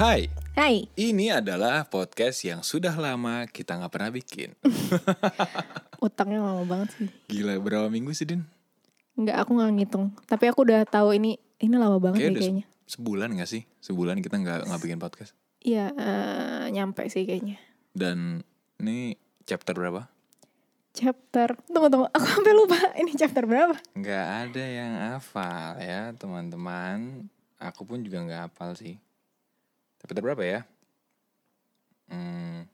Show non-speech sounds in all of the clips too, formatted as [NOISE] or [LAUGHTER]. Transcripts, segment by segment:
Hai, Hai, ini adalah podcast yang sudah lama kita nggak pernah bikin. [LAUGHS] utangnya lama banget sih. Gila, berapa minggu sih, Din? Enggak, aku nggak ngitung. Tapi aku udah tahu ini ini lama banget deh udah kayaknya. se- sebulan gak sih? Sebulan kita nggak nggak bikin podcast. Iya, eh, nyampe sih kayaknya. Dan ini chapter berapa? Chapter, tunggu tunggu, aku sampai lupa [LAUGHS] ini chapter berapa? Nggak ada yang hafal ya, teman-teman. Aku pun juga nggak hafal sih. Chapter berapa ya? Hmm.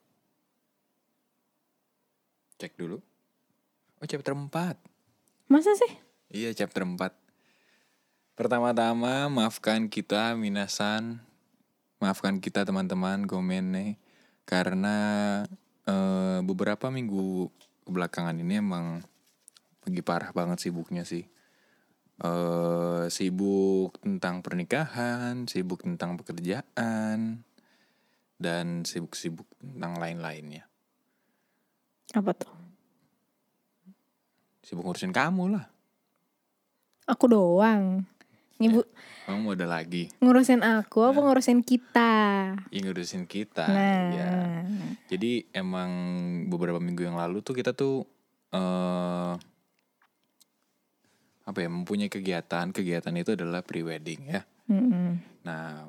Cek dulu. Oh, chapter 4. Masa sih? Iya chapter 4 Pertama-tama maafkan kita minasan Maafkan kita teman-teman gomene Karena eh, beberapa minggu kebelakangan ini emang Lagi parah banget sibuknya sih eh Sibuk tentang pernikahan Sibuk tentang pekerjaan Dan sibuk-sibuk tentang lain-lainnya Apa tuh? Sibuk ngurusin kamu lah Aku doang. Ngibu Kamu mau ada lagi ngurusin aku apa ngurusin kita? Yang ngurusin kita Nah, ya. Jadi emang beberapa minggu yang lalu tuh kita tuh eh apa ya mempunyai kegiatan kegiatan itu adalah pre-wedding ya. Mm-mm. Nah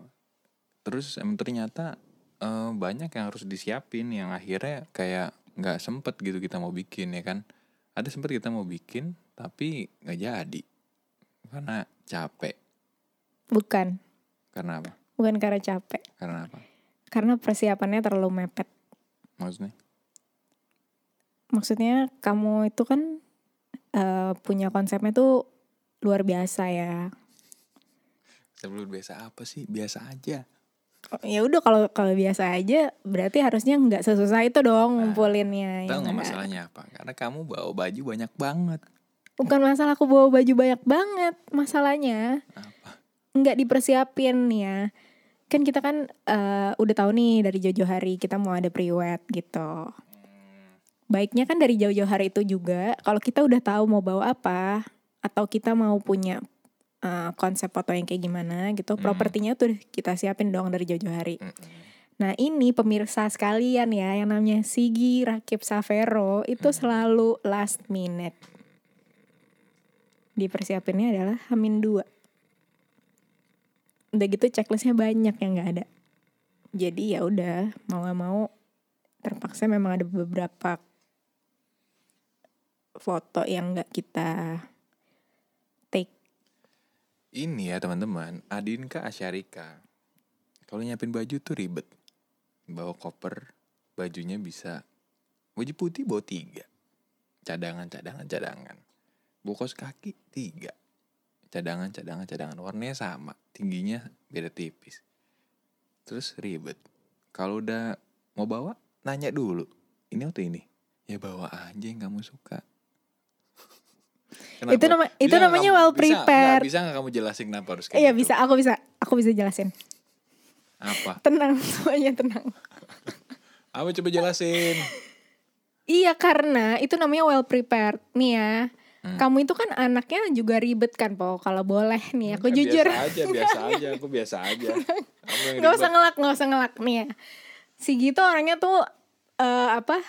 terus emang ternyata eh, banyak yang harus disiapin yang akhirnya kayak nggak sempet gitu kita mau bikin ya kan. Ada sempet kita mau bikin tapi nggak jadi karena capek. bukan, Karena apa? bukan karena capek, Karena apa? karena persiapannya terlalu mepet. Maksudnya? Maksudnya kamu itu kan eh, punya konsepnya tuh luar biasa ya. Sebelum biasa apa sih? Biasa aja. Oh, ya udah kalau kalau biasa aja berarti harusnya nggak sesusah itu dong ngumpulinnya ya Tahu nggak masalahnya apa? Karena kamu bawa baju banyak banget. bukan masalah aku bawa baju banyak banget masalahnya Apa? nggak dipersiapin ya kan kita kan eh, udah tahu nih dari jauh-jauh hari kita mau ada priwet gitu baiknya kan dari jauh-jauh hari itu juga kalau kita udah tahu mau bawa apa atau kita mau punya eh, konsep foto yang kayak gimana gitu Hmm. propertinya tuh kita siapin dong dari jauh-jauh hari Mm-mm. Nah ini pemirsa sekalian ya yang namanya Sigi Rakib Savero itu selalu last minute. Dipersiapinnya adalah Hamin 2. Udah gitu checklistnya banyak yang nggak ada. Jadi ya udah mau nggak mau terpaksa memang ada beberapa foto yang nggak kita take. Ini ya teman-teman, Adinka Asyarika. Kalau nyiapin baju tuh ribet. Bawa koper, bajunya bisa baju putih bawa tiga. Cadangan, cadangan, cadangan. Bawa kaos kaki tiga. Cadangan, cadangan, cadangan. Warnanya sama, tingginya beda tipis. Terus ribet. Kalau udah mau bawa, nanya dulu. Ini atau ini? Ya bawa aja yang kamu suka. Itu nama- itu nggak namanya kamu- well bisa- prepared. Bisa nggak kamu jelasin kenapa harus kayak Iya gitu? bisa, aku bisa, aku bisa jelasin. Apa? Tenang [LAUGHS] semuanya tenang. [LAUGHS] Apa coba jelasin? Iya karena itu namanya well prepared nih ya. Hmm. Kamu itu kan anaknya juga ribet kan po. Kalau boleh nih aku Kan jujur. Biasa aja, [LAUGHS] biasa aja. Aku biasa aja. Gak usah ngelak, gak usah ngelak nih ya. Si Gito orangnya tuh eh, apa?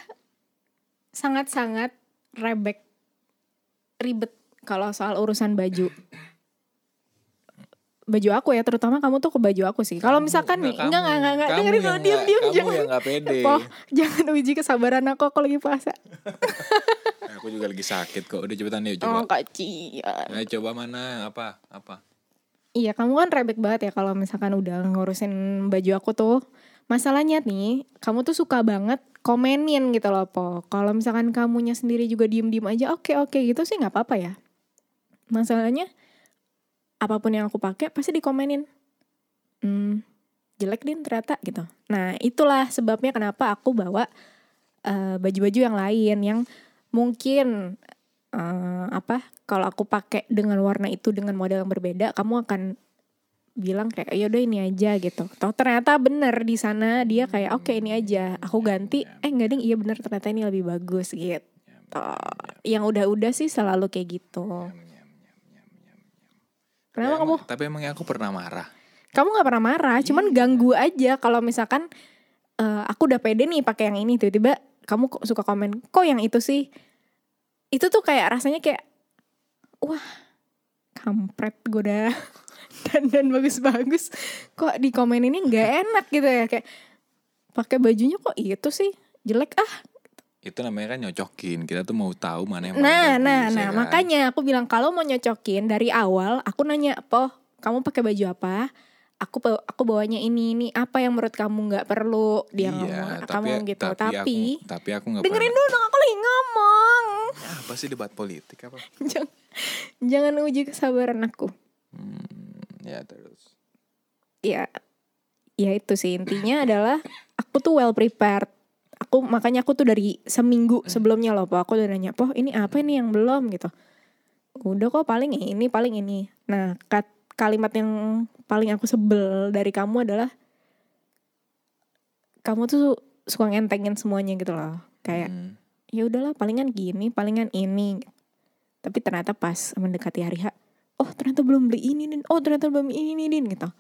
Sangat-sangat rebek, ribet kalau soal urusan baju. Baju aku ya, terutama kamu tuh ke baju aku sih. Kalau misalkan nih, enggak enggak enggak, enggak. Dengerin dulu diam diam kamu jangan. yang pede. [LAUGHS] Po, jangan uji kesabaran aku aku lagi puasa. [LAUGHS] Aku juga lagi sakit kok. Udah cepetan yuk Oh, coba. kacian. Ayo coba mana? Apa? Apa? Iya kamu kan rebek banget ya kalau misalkan udah ngurusin baju aku tuh Masalahnya nih kamu tuh suka banget komenin gitu loh Po Kalau misalkan kamunya sendiri juga diem-diem aja oke oke gitu sih nggak apa-apa ya Masalahnya apa pun yang aku pakai pasti dikomenin. Hmm jelek din ternyata gitu. Nah itulah sebabnya kenapa aku bawa eh, baju-baju yang lain yang mungkin eh, apa kalau aku pakai dengan warna itu dengan model yang berbeda kamu akan bilang kayak ya udah ini aja gitu. Toh ternyata bener di sana dia kayak oke ini aja aku ganti. Eh enggak ding iya bener ternyata ini lebih bagus gitu. Yang udah-udah sih selalu kayak gitu kenapa Tapi kamu? emang- Tapi emangnya aku pernah marah. kamu nggak pernah marah cuman ganggu aja. Kalau misalkan eh, aku udah pede nih pakai yang ini tiba-tiba kamu kok suka komen kok yang itu sih? Itu tuh kayak rasanya kayak wah kampret gue udah. [LAUGHS] Dan dan bagus-bagus. Kok di komen ini nggak enak gitu ya? Kayak pakai bajunya kok itu sih? Jelek. Ah Itu namanya kan nyocokin. Kita tuh mau tahu mana yang Nah, bagus, nah, ya nah, kan? makanya aku bilang kalau mau nyocokin dari awal, aku nanya, "Poh, kamu pakai baju apa?" Aku aku bawanya ini ini apa yang menurut kamu nggak perlu dia ngomong Iya, kamu gitu tapi tapi, aku, tapi aku nggak dengerin pernah. dulu dong aku lagi ngomong Ya, apa sih debat politik apa? [LAUGHS] jangan jangan uji kesabaran aku Hmm, ya terus. ya ya itu sih intinya adalah aku tuh well prepared aku makanya aku tuh dari seminggu sebelumnya loh po. Aku udah nanya po ini apa ini yang belum? Gitu. Udah kok paling ini paling ini. Nah kat, kalimat yang paling aku sebel dari kamu adalah kamu tuh suka ngentengin semuanya gitu loh. Kayak Hmm, ya udahlah palingan gini palingan ini. Tapi ternyata pas mendekati hari H oh ternyata belum beli ini din. Oh ternyata belum ini din gitu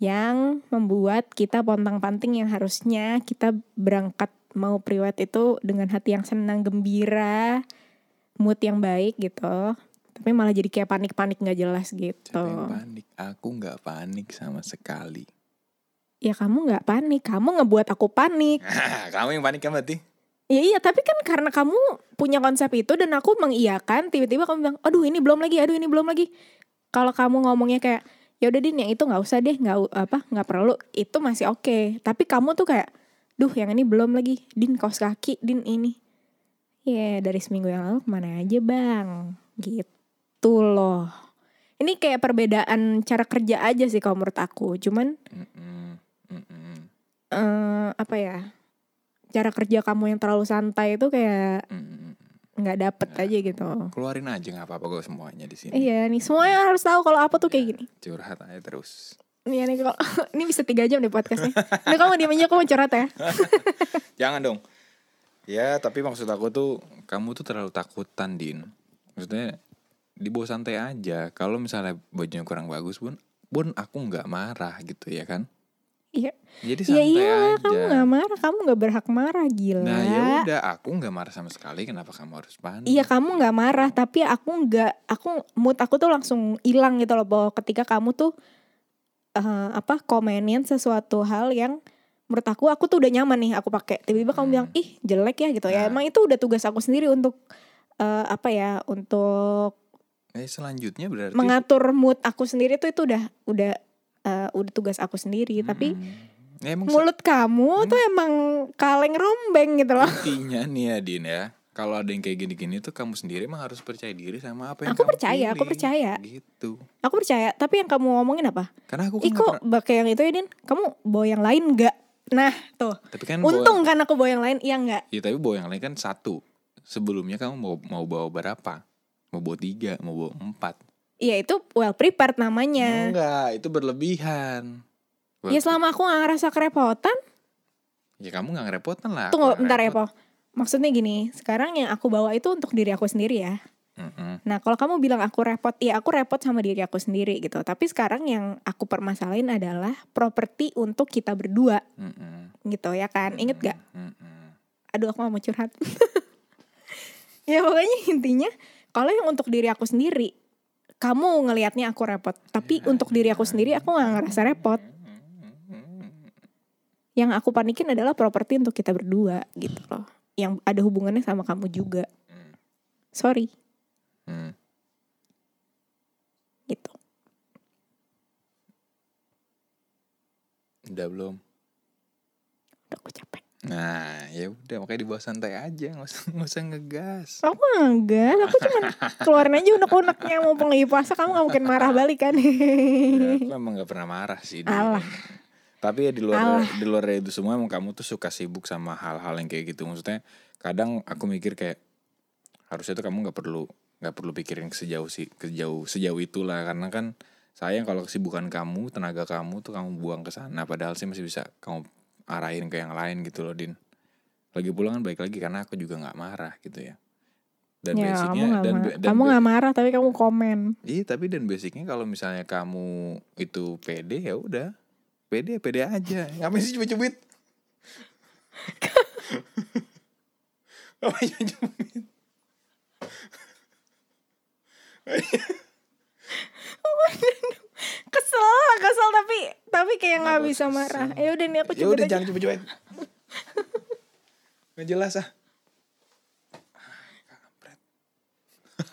yang membuat kita pontang panting yang harusnya kita berangkat mau priwet itu dengan hati yang senang gembira mood yang baik gitu tapi malah jadi kayak panik-panik nggak jelas gitu siapa yang panik? Aku nggak panik sama sekali. ya kamu nggak panik kamu ngebuat aku panik [LAUGHS] Kamu yang panik kan berarti? Ya iya, tapi kan karena kamu punya konsep itu dan aku mengiyakan, tiba-tiba kamu bilang, aduh ini belum lagi, aduh ini belum lagi. Kalau kamu ngomongnya kayak, ya udah din yang itu nggak usah deh, nggak apa nggak perlu, itu masih oke. Tapi kamu tuh kayak, duh yang ini belum lagi, din kaos kaki, din ini. Ya dari seminggu yang lalu ke mana aja bang, gitu loh. Ini kayak perbedaan cara kerja aja sih kalau menurut aku. Cuman Mm-mm, mm-mm, eh apa ya, cara kerja kamu yang terlalu santai itu kayak mm-mm. Nggak dapet aja gitu. Keluarin aja nggak apa-apa gue semuanya di sini. Iya nih semuanya harus tahu kalau apa tuh kayak gini. Curhat aja terus. Iya nih kalau [LAUGHS] ini bisa tiga jam deh podcastnya. Ini kamu diam aja, aku mau curhat ya. [LAUGHS] Jangan dong. Ya, tapi maksud aku tuh kamu tuh terlalu takutan, Din. Maksudnya dibawa santai aja. Kalau misalnya bajunya kurang bagus pun, pun aku nggak marah gitu ya kan. Iya. Jadi Ya santai iyalah aja. kamu nggak marah, kamu nggak berhak marah gila. Nah ya udah, aku nggak marah sama sekali. Kenapa kamu harus panik? Iya kamu nggak marah, tapi aku nggak, aku mood aku tuh langsung hilang gitu loh bahwa ketika kamu tuh eh, apa komenin sesuatu hal yang menurut aku aku tuh udah nyaman nih aku pakai. Tiba-tiba kamu bilang ih jelek ya gitu ya. Nah. Emang itu udah tugas aku sendiri untuk eh, apa ya untuk Eh selanjutnya berarti. mengatur mood aku sendiri tuh itu udah udah udah tugas aku sendiri. Tapi Hmm. Ya, emang mulut kamu tuh emang kaleng rombeng gitu loh. intinya nih ya Din ya. Kalau ada yang kayak gini-gini tuh kamu sendiri emang harus percaya diri sama apa yang Aku kamu percaya, aku pilih. percaya. Gitu. Aku percaya. Tapi yang kamu ngomongin apa? Karena aku kan kok pernah- pakai yang itu ya Din? Kamu bawa yang lain nggak? Nah tuh. Tapi kan bawa- Untung kan aku bawa yang lain, iya nggak? Ya tapi bawa yang lain kan satu. Sebelumnya kamu mau mau bawa berapa? Mau bawa tiga, mau bawa empat? Iya itu well prepared namanya. Enggak, itu berlebihan. Ya selama aku gak ngerasa kerepotan, Ya kamu nggak ngerepotan lah. tunggu bentar ya repot. Po. Maksudnya gini, sekarang yang aku bawa itu untuk diri aku sendiri ya. Nah kalau kamu bilang aku repot, ya aku repot sama diri aku sendiri gitu. Tapi sekarang yang aku permasalahin adalah properti untuk kita berdua Mm-mm. gitu ya kan. Ingat gak? Mm-mm. Aduh aku gak mau curhat. [LAUGHS] ya pokoknya intinya kalau yang untuk diri aku sendiri, kamu ngelihatnya aku repot. Tapi untuk diri aku sendiri aku gak ngerasa repot. Yang aku panikin adalah properti untuk kita berdua gitu loh. Yang ada hubungannya sama kamu juga. Sorry gitu. Udah belum? Nah, ya udah makanya dibawa santai aja, nggak usah nggak usah ngegas. Aku enggak, aku cuma keluarin aja unek-uneknya mumpung lagi puasa kamu gak mungkin marah balik kan. Ya, aku emang nggak pernah marah sih. Alah. Tapi ya di luar Alah. di luar dari itu semua emang kamu tuh suka sibuk sama hal-hal yang kayak gitu. Maksudnya kadang aku mikir kayak harusnya tuh kamu nggak perlu nggak perlu pikirin sejauh sih sejauh sejauh itulah karena kan sayang kalau kesibukan kamu tenaga kamu tuh kamu buang ke sana padahal sih masih bisa kamu arahin ke yang lain gitu loh din. Lagi pulang kan baik lagi karena aku juga nggak marah gitu ya. Dan ya basicnya kamu nggak dan, ma- ba- dan kamu nggak marah tapi kamu komen. Iya tapi dan basicnya kalau misalnya kamu itu pede ya udah. Pede pede aja. Ngapain sih cubit-cubit? Ngapain cubit Kesel, kesel tapi tapi kayak nggak bisa kesel? marah. Ya udah nih aku ya coba udah aja. jangan cubit-cubit [LAUGHS] nggak jelas ah Kampret. [LAUGHS]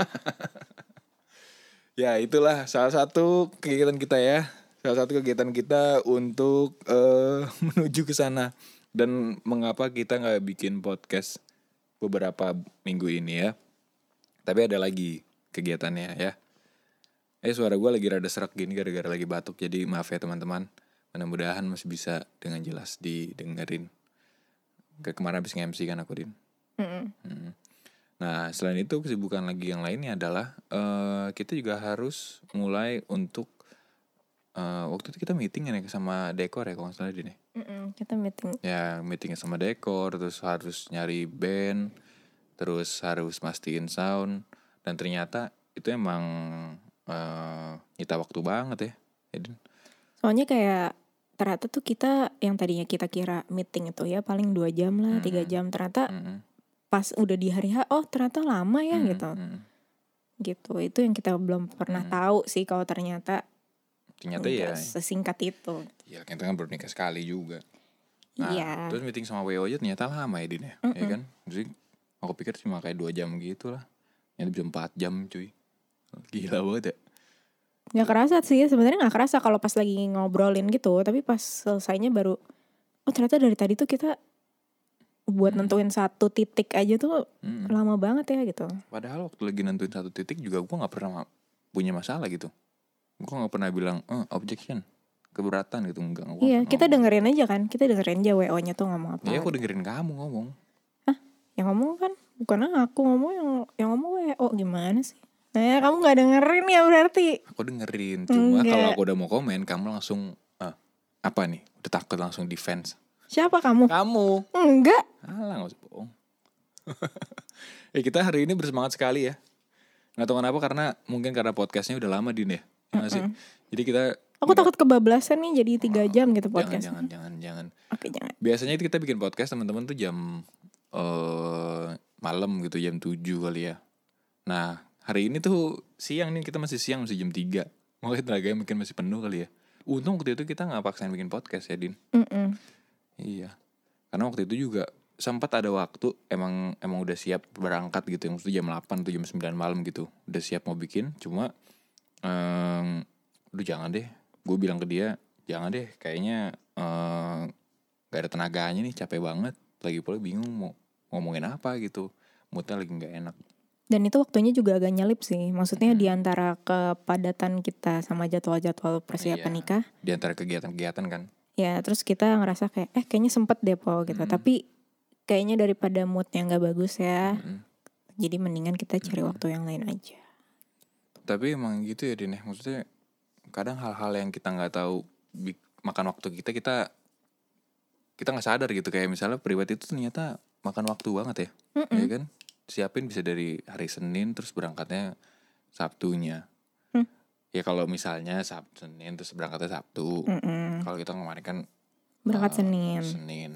ya itulah salah satu kegiatan kita ya salah satu kegiatan kita untuk eh, [LAUGHS] menuju ke sana dan mengapa kita nggak bikin podcast beberapa minggu ini ya tapi ada lagi kegiatannya ya eh suara gue lagi rada serak gini gara-gara lagi batuk jadi maaf ya teman-teman mudah-mudahan masih bisa dengan jelas didengerin Ke kemarin habis nge-MC kan aku din Mm-mm. Hmm. Nah, selain itu kesibukan lagi yang lainnya adalah eh kita juga harus mulai untuk eh waktu itu kita meeting ya sama dekor ya kalau nggak salah Din ya. Mm-mm, Kita meeting. Ya, meeting sama dekor, terus harus nyari band, terus harus mastiin sound dan ternyata itu emang eh nyita waktu banget ya. ya Din. Soalnya kayak ternyata tuh kita yang tadinya kita kira meeting itu ya paling dua jam lah, tiga Mm-mm. jam. Ternyata Mm-mm. pas udah di hari H, oh ternyata lama ya Mm-mm, gitu. mm-mm. Gitu. Itu yang kita belum pernah Mm. tahu sih kalau ternyata Ternyata ya, sesingkat itu. ya kita kan baru nikah sekali juga. Nah, Iya. terus meeting sama WO aja ternyata lama ya Din ya, ya Mm-mm. kan? Jadi aku pikir cuma kayak dua jam gitu lah. Yang bisa empat jam cuy. Gila banget ya. Nggak kerasa sih sebenarnya nggak kerasa kalau pas lagi ngobrolin gitu. Tapi pas selesainya baru, oh ternyata dari tadi tuh kita buat Hmm. nentuin satu titik aja tuh Mm. lama banget ya gitu. Padahal waktu lagi nentuin satu titik juga gue nggak pernah punya masalah gitu. Gue nggak pernah bilang, eh, objection, keberatan gitu enggak. Gua Iya, kita ngomong. dengerin aja kan. Kita dengerin aja WO-nya tuh ngomong apa. Iya aku dengerin kamu ngomong. Yang ngomong kan bukan aku ngomong yang yang ngomong WO gimana sih? Nah, ya, kamu nggak dengerin ya berarti. Aku dengerin. Cuma Enggak. kalau aku udah mau komen, kamu langsung, ah, apa nih? Udah takut langsung defense. Siapa kamu? Kamu. Enggak. Alah gak usah bohong. ya [LAUGHS] kita hari ini bersemangat sekali ya. Gak tahu kenapa karena mungkin karena podcastnya udah lama Din ya. Ya nggak sih? Jadi kita Aku takut kebablasan nih jadi tiga jam gitu jangan podcast. jangan jangan jangan. Oke jangan. Biasanya kita bikin podcast teman-teman tuh jam eh malam gitu jam 7 kali ya. Nah, hari ini tuh siang nih kita masih siang masih jam 3. Makanya tenaganya mungkin masih penuh kali ya. Untung waktu itu kita nggak paksain bikin podcast ya Din. Mm-mm. Iya. Karena waktu itu juga sempat ada waktu emang emang udah siap berangkat gitu. Maksudnya jam 8 atau jam 9 malam gitu. Udah siap mau bikin. Cuma em Aduh jangan deh. Gue bilang ke dia, jangan deh. Kayaknya eh gak ada tenaganya nih, capek banget. Lagi pula bingung mau ngomongin apa gitu. Moodnya lagi nggak enak. Dan itu waktunya juga agak nyelip sih. Maksudnya Hmm. di antara kepadatan kita sama jadwal-jadwal persiapan Iya. nikah. Di antara kegiatan-kegiatan kan. Ya terus kita ngerasa kayak eh kayaknya sempet deh po gitu. Mm. Tapi kayaknya daripada mood yang gak bagus ya. Mm-mm. Jadi mendingan kita cari Mm. waktu yang lain aja. Tapi emang gitu ya Din ya. Maksudnya kadang hal-hal yang kita nggak tahu makan waktu kita kita kita nggak sadar gitu kayak misalnya pribadi itu ternyata makan waktu banget ya, Mm-mm. ya kan? Siapin bisa dari hari Senin terus berangkatnya Sabtunya. Hmm. Ya kalau misalnya Sabtu Senin terus berangkatnya Sabtu. Mm-mm. Kalau kita kemarin kan Berangkat eh, Senin. Senin.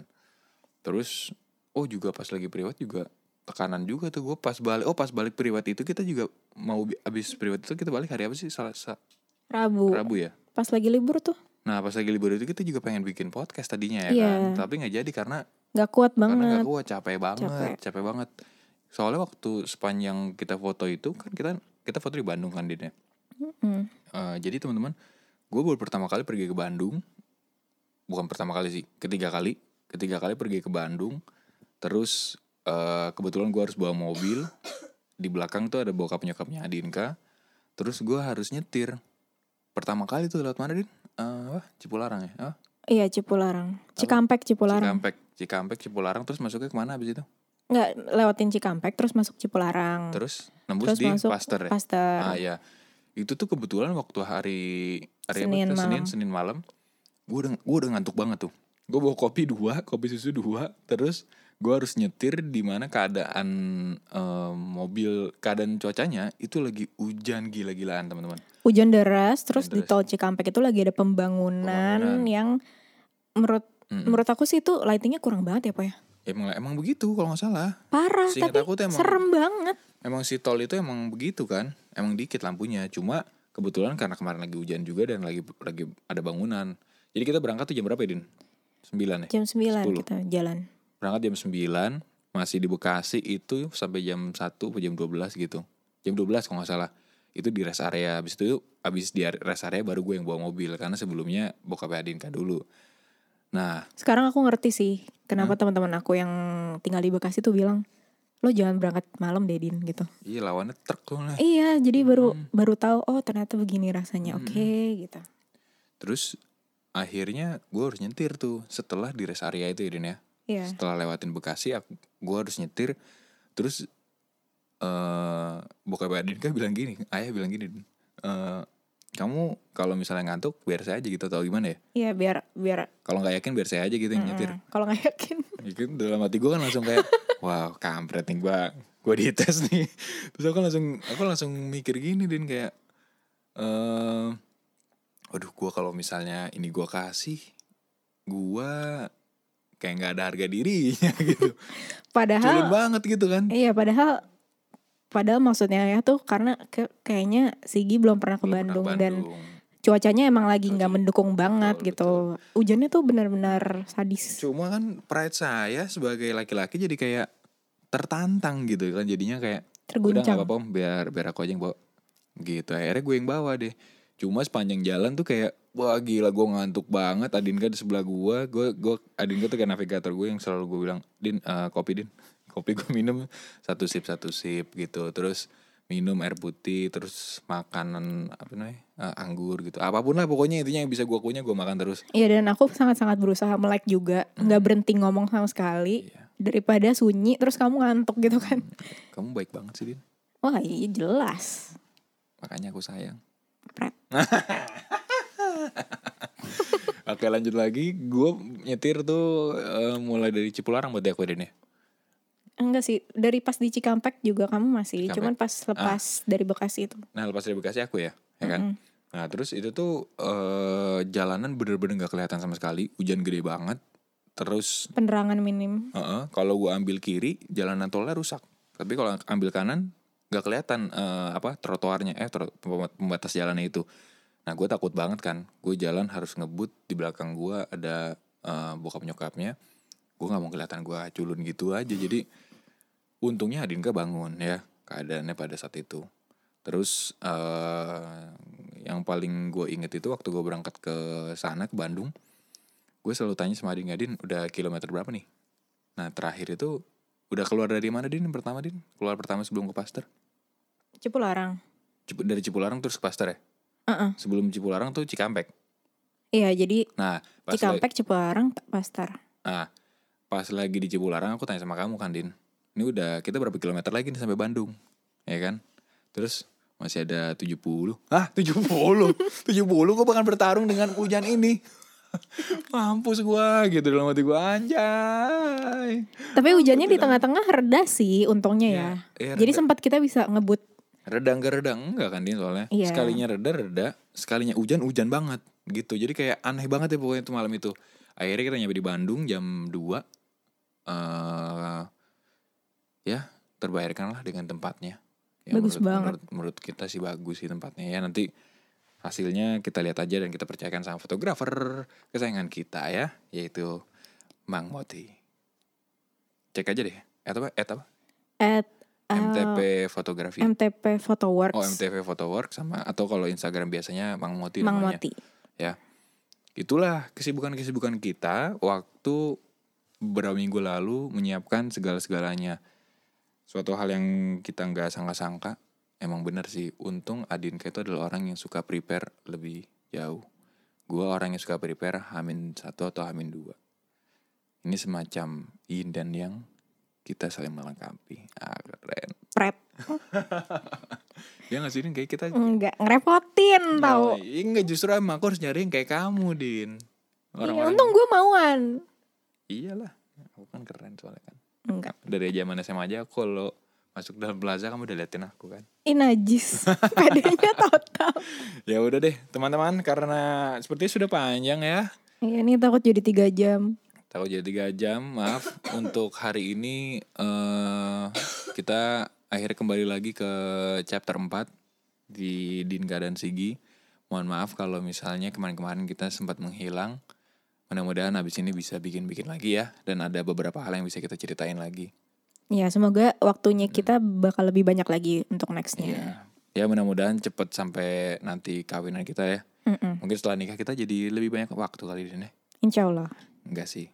Terus oh juga pas lagi priwat juga tekanan juga tuh gue pas balik oh pas balik priwat itu kita juga mau bi- abis priwat itu kita balik hari apa sih salah sa- Rabu. Rabu ya Pas lagi libur tuh nah pas lagi libur itu kita juga pengen bikin podcast tadinya ya Iya. kan tapi nggak jadi karena gak kuat karena banget. nggak kuat capek banget Capek. capek. banget soalnya waktu sepanjang kita foto itu kan kita kita foto di Bandung kan Din ya Mm. Eh, jadi teman-teman gue baru pertama kali pergi ke Bandung bukan pertama kali sih ketiga kali ketiga kali pergi ke Bandung terus eh, kebetulan gue harus bawa mobil di belakang tuh ada bokap nyokapnya Adinka terus gue harus nyetir pertama kali tuh lewat mana Din? Eh, apa? Cipularang ya? Ah, Iya Cipularang. Cikampek Cipularang. Cikampek Cikampek Cipularang terus masuknya ke mana abis itu? Nggak lewatin Cikampek terus masuk Cipularang. Terus nembus Terus di masuk Pasteur ya? Pasteur. Ah ya, itu tuh kebetulan waktu hari hari Senin apa? Senin malam. Senin malam. Gue udah gue udah ngantuk banget tuh. Gue bawa kopi dua, kopi susu dua, terus gue harus nyetir di mana keadaan eh, mobil keadaan cuacanya itu lagi hujan gila-gilaan teman-teman Hujan deras, terus di deras. tol Cikampek itu lagi ada pembangunan, Pembangunan. yang menurut Mm-mm. menurut aku sih itu lightingnya kurang banget ya, Pak ya. Emang emang begitu kalau nggak salah. Parah, Seingat tapi aku tuh emang- serem banget. emang si tol itu emang begitu kan? Emang dikit lampunya. Cuma kebetulan karena kemarin lagi hujan juga dan lagi lagi ada bangunan. Jadi kita berangkat tuh jam berapa ya din? 9 ya? Jam 9 10. kita jalan. berangkat jam 9 masih di Bekasi itu sampai jam 1 atau jam 12 gitu. Jam 12 kalau nggak salah. Itu di rest area. Habis itu habis di rest area baru gue yang bawa mobil. Karena sebelumnya bokap Adinka dulu nah Sekarang aku ngerti sih kenapa teman-teman aku yang tinggal di Bekasi tuh bilang lo jangan berangkat malam deh Din gitu. iya lawannya truk tuh lah Iya, jadi baru Hmm. baru tahu oh ternyata begini rasanya. Oke, gitu. terus akhirnya gue harus nyetir tuh setelah di rest area itu ya Din ya Iya. setelah lewatin Bekasi aku gue harus nyetir terus eh bokap Adinka bilang gini ayah bilang gini eh kamu kalau misalnya ngantuk biar saya aja gitu atau gimana ya? Iya, biar biar kalau nggak yakin biar saya aja gitu yang nyetir. Mm, kalau nggak yakin. [LAUGHS] Gitu, dalam hati gue kan langsung kayak wow kampret nih gue gue dites nih. Terus aku langsung aku langsung mikir gini din kayak eh aduh gue kalau misalnya ini gue kasih gue kayak nggak ada harga dirinya [LAUGHS] gitu. Culun Padahal banget gitu kan? Iya, padahal padahal maksudnya ya tuh karena ke- kayaknya Sigi belum pernah ke Belum pernah Bandung, ke dan Bandung. cuacanya emang lagi nggak mendukung banget betul, gitu. Hujannya tuh benar-benar sadis. cuma kan pride saya sebagai laki-laki jadi kayak tertantang gitu kan jadinya kayak udah nggak Terguncang. apa-apa Om, biar biar aku aja yang bawa gitu akhirnya gue yang bawa deh cuma sepanjang jalan tuh kayak wah gila gue ngantuk banget Adinka di sebelah gue gue gue Adinka tuh kayak navigator gue yang selalu gue bilang Din eh, kopi Din kopi gue minum satu sip satu sip gitu terus minum air putih terus makanan apa namanya eh, anggur gitu apa pun lah pokoknya intinya yang bisa gue kunyah gue makan terus Iya dan aku sangat-sangat berusaha melek juga, nggak berhenti ngomong sama sekali Hmm. Iya. daripada sunyi terus kamu ngantuk gitu kan. kamu baik banget sih Din Wah iya jelas. makanya aku sayang Pret. [LAUGHS] Oke lanjut lagi, gue nyetir tuh eh, mulai dari Cipularang buat aku ya. Enggak sih, dari pas di Cikampek juga kamu masih, Cikampek. cuman pas lepas dari Bekasi itu. Nah lepas dari Bekasi aku ya, ya kan. Mm-mm. Nah terus itu tuh eh, jalanan bener-bener gak kelihatan sama sekali, hujan gede banget. Terus Penerangan minim. eh, kalau gue ambil kiri, jalanan tolnya rusak. Tapi kalau ambil kanan, gak kelihatan eh, apa trotoarnya, eh pembatas jalannya itu. Nah gue takut banget kan, gue jalan harus ngebut di belakang gue ada eh, bokap nyokapnya. Gue nggak mau kelihatan gue culun gitu aja, jadi untungnya Adinka bangun ya keadaannya pada saat itu. Terus eh yang paling gue inget itu waktu gue berangkat ke sana ke Bandung, gue selalu tanya sama Adin Adin udah kilometer berapa nih? Nah terakhir itu udah keluar dari mana Din yang pertama Din? Keluar pertama sebelum ke Pasteur? Cipularang. Cipu- dari Cipularang terus ke Pasteur ya? Heeh. Sebelum Cipularang tuh Cikampek. Iya jadi Nah pas, Cikampek, Cipularang, Pastar. nah, pas lagi di Cipularang aku tanya sama kamu kan Din. Ini udah kita berapa kilometer lagi nih sampai Bandung? Ya kan? Terus masih ada 70. Hah 70? 70 gue bahkan bertarung dengan hujan ini. [LAUGHS] Mampus gua gitu dalam hati gua anjay. Tapi hujannya di tengah-tengah reda sih untungnya ya. Iya, Jadi reda. sempat kita bisa ngebut. Reda enggak reda enggak kan Din soalnya. Iya. Sekalinya reda reda, sekalinya hujan hujan banget gitu. Jadi kayak aneh banget ya pokoknya itu malam itu. Akhirnya kita nyampe di Bandung jam 2 eh ya terbayarkan lah dengan tempatnya. Ya, Bagus menurut, banget. Menurut, menurut kita sih bagus sih tempatnya ya nanti hasilnya kita lihat aja dan kita percayakan sama fotografer kesayangan kita ya yaitu Mang Moti. Cek aja deh. Et apa? Et apa? At uh, MTP fotografi. MTP Photoworks. Oh MTV Photowork sama atau kalau Instagram biasanya Mang Moti Mang namanya. Moti. Ya. Itulah kesibukan-kesibukan kita waktu beberapa minggu lalu menyiapkan segala-segalanya. Suatu hal yang kita nggak sangka-sangka. Emang bener sih, untung Adinka itu adalah orang yang suka prepare lebih jauh. Gua orang yang suka prepare hamin satu atau hamin dua. Ini semacam yin dan yang kita saling melengkapi. Ah, keren. Pret. [LAUGHS] Ya nggak sih, kayak kita Enggak ngerepotin tau. Iya, enggak justru emang aku harus nyari yang kayak kamu, Din. Iya, untung gue mauan. Iyalah, aku kan keren soalnya kan. Enggak. Dari zaman SMA aja kalau masuk dalam plaza kamu udah liatin aku kan. Ih najis. [LAUGHS] Pedenya total. Ya udah deh teman-teman karena sepertinya sudah panjang ya. Iya nih takut jadi tiga jam. Tahu jadi tiga jam, maaf [LAUGHS] untuk hari ini eh kita akhirnya kembali lagi ke chapter 4 di Dinka dan Sigi. Mohon maaf kalau misalnya kemarin-kemarin kita sempat menghilang. Mudah-mudahan habis ini bisa bikin-bikin lagi ya dan ada beberapa hal yang bisa kita ceritain lagi. Ya semoga waktunya kita bakal lebih banyak lagi untuk nextnya. Iya. Ya mudah-mudahan cepet sampai nanti kawinan kita ya. Mm-mm. Mungkin setelah nikah kita jadi lebih banyak waktu kali ini. Insya Allah. Enggak sih.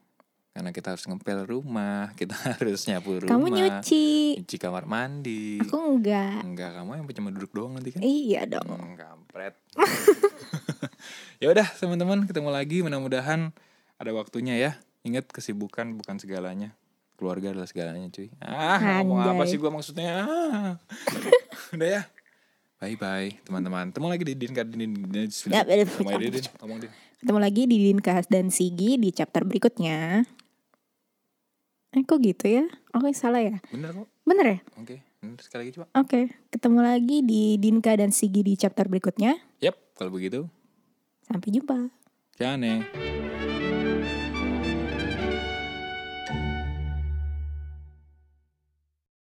Karena kita harus ngepel rumah, [LAUGHS] kita harus nyapu rumah. Kamu nyuci. Nyuci kamar mandi. Aku enggak. Enggak, kamu yang cuma duduk doang nanti kan. Iya dong. Hmm, kampret. [LAUGHS] ya udah teman-teman ketemu lagi mudah-mudahan ada waktunya ya. Ingat kesibukan bukan segalanya. Keluarga adalah segalanya cuy. Ah, ngomong apa sih gua maksudnya? Ah. [LAUGHS] udah ya. Bye bye teman-teman. Ketemu lagi di Din Din Din Din. Ya, ya, Ngomong aja, Din. Ngomong Din. Ketemu lagi di Dinkas dan Sigi di chapter berikutnya. Eh kok gitu ya? Oke salah ya? Bener kok. Bener ya? Oke, bener sekali lagi coba. Oke, ketemu lagi di Dinka dan Sigi di chapter berikutnya. Yap, kalau begitu. Sampai jumpa. Jangan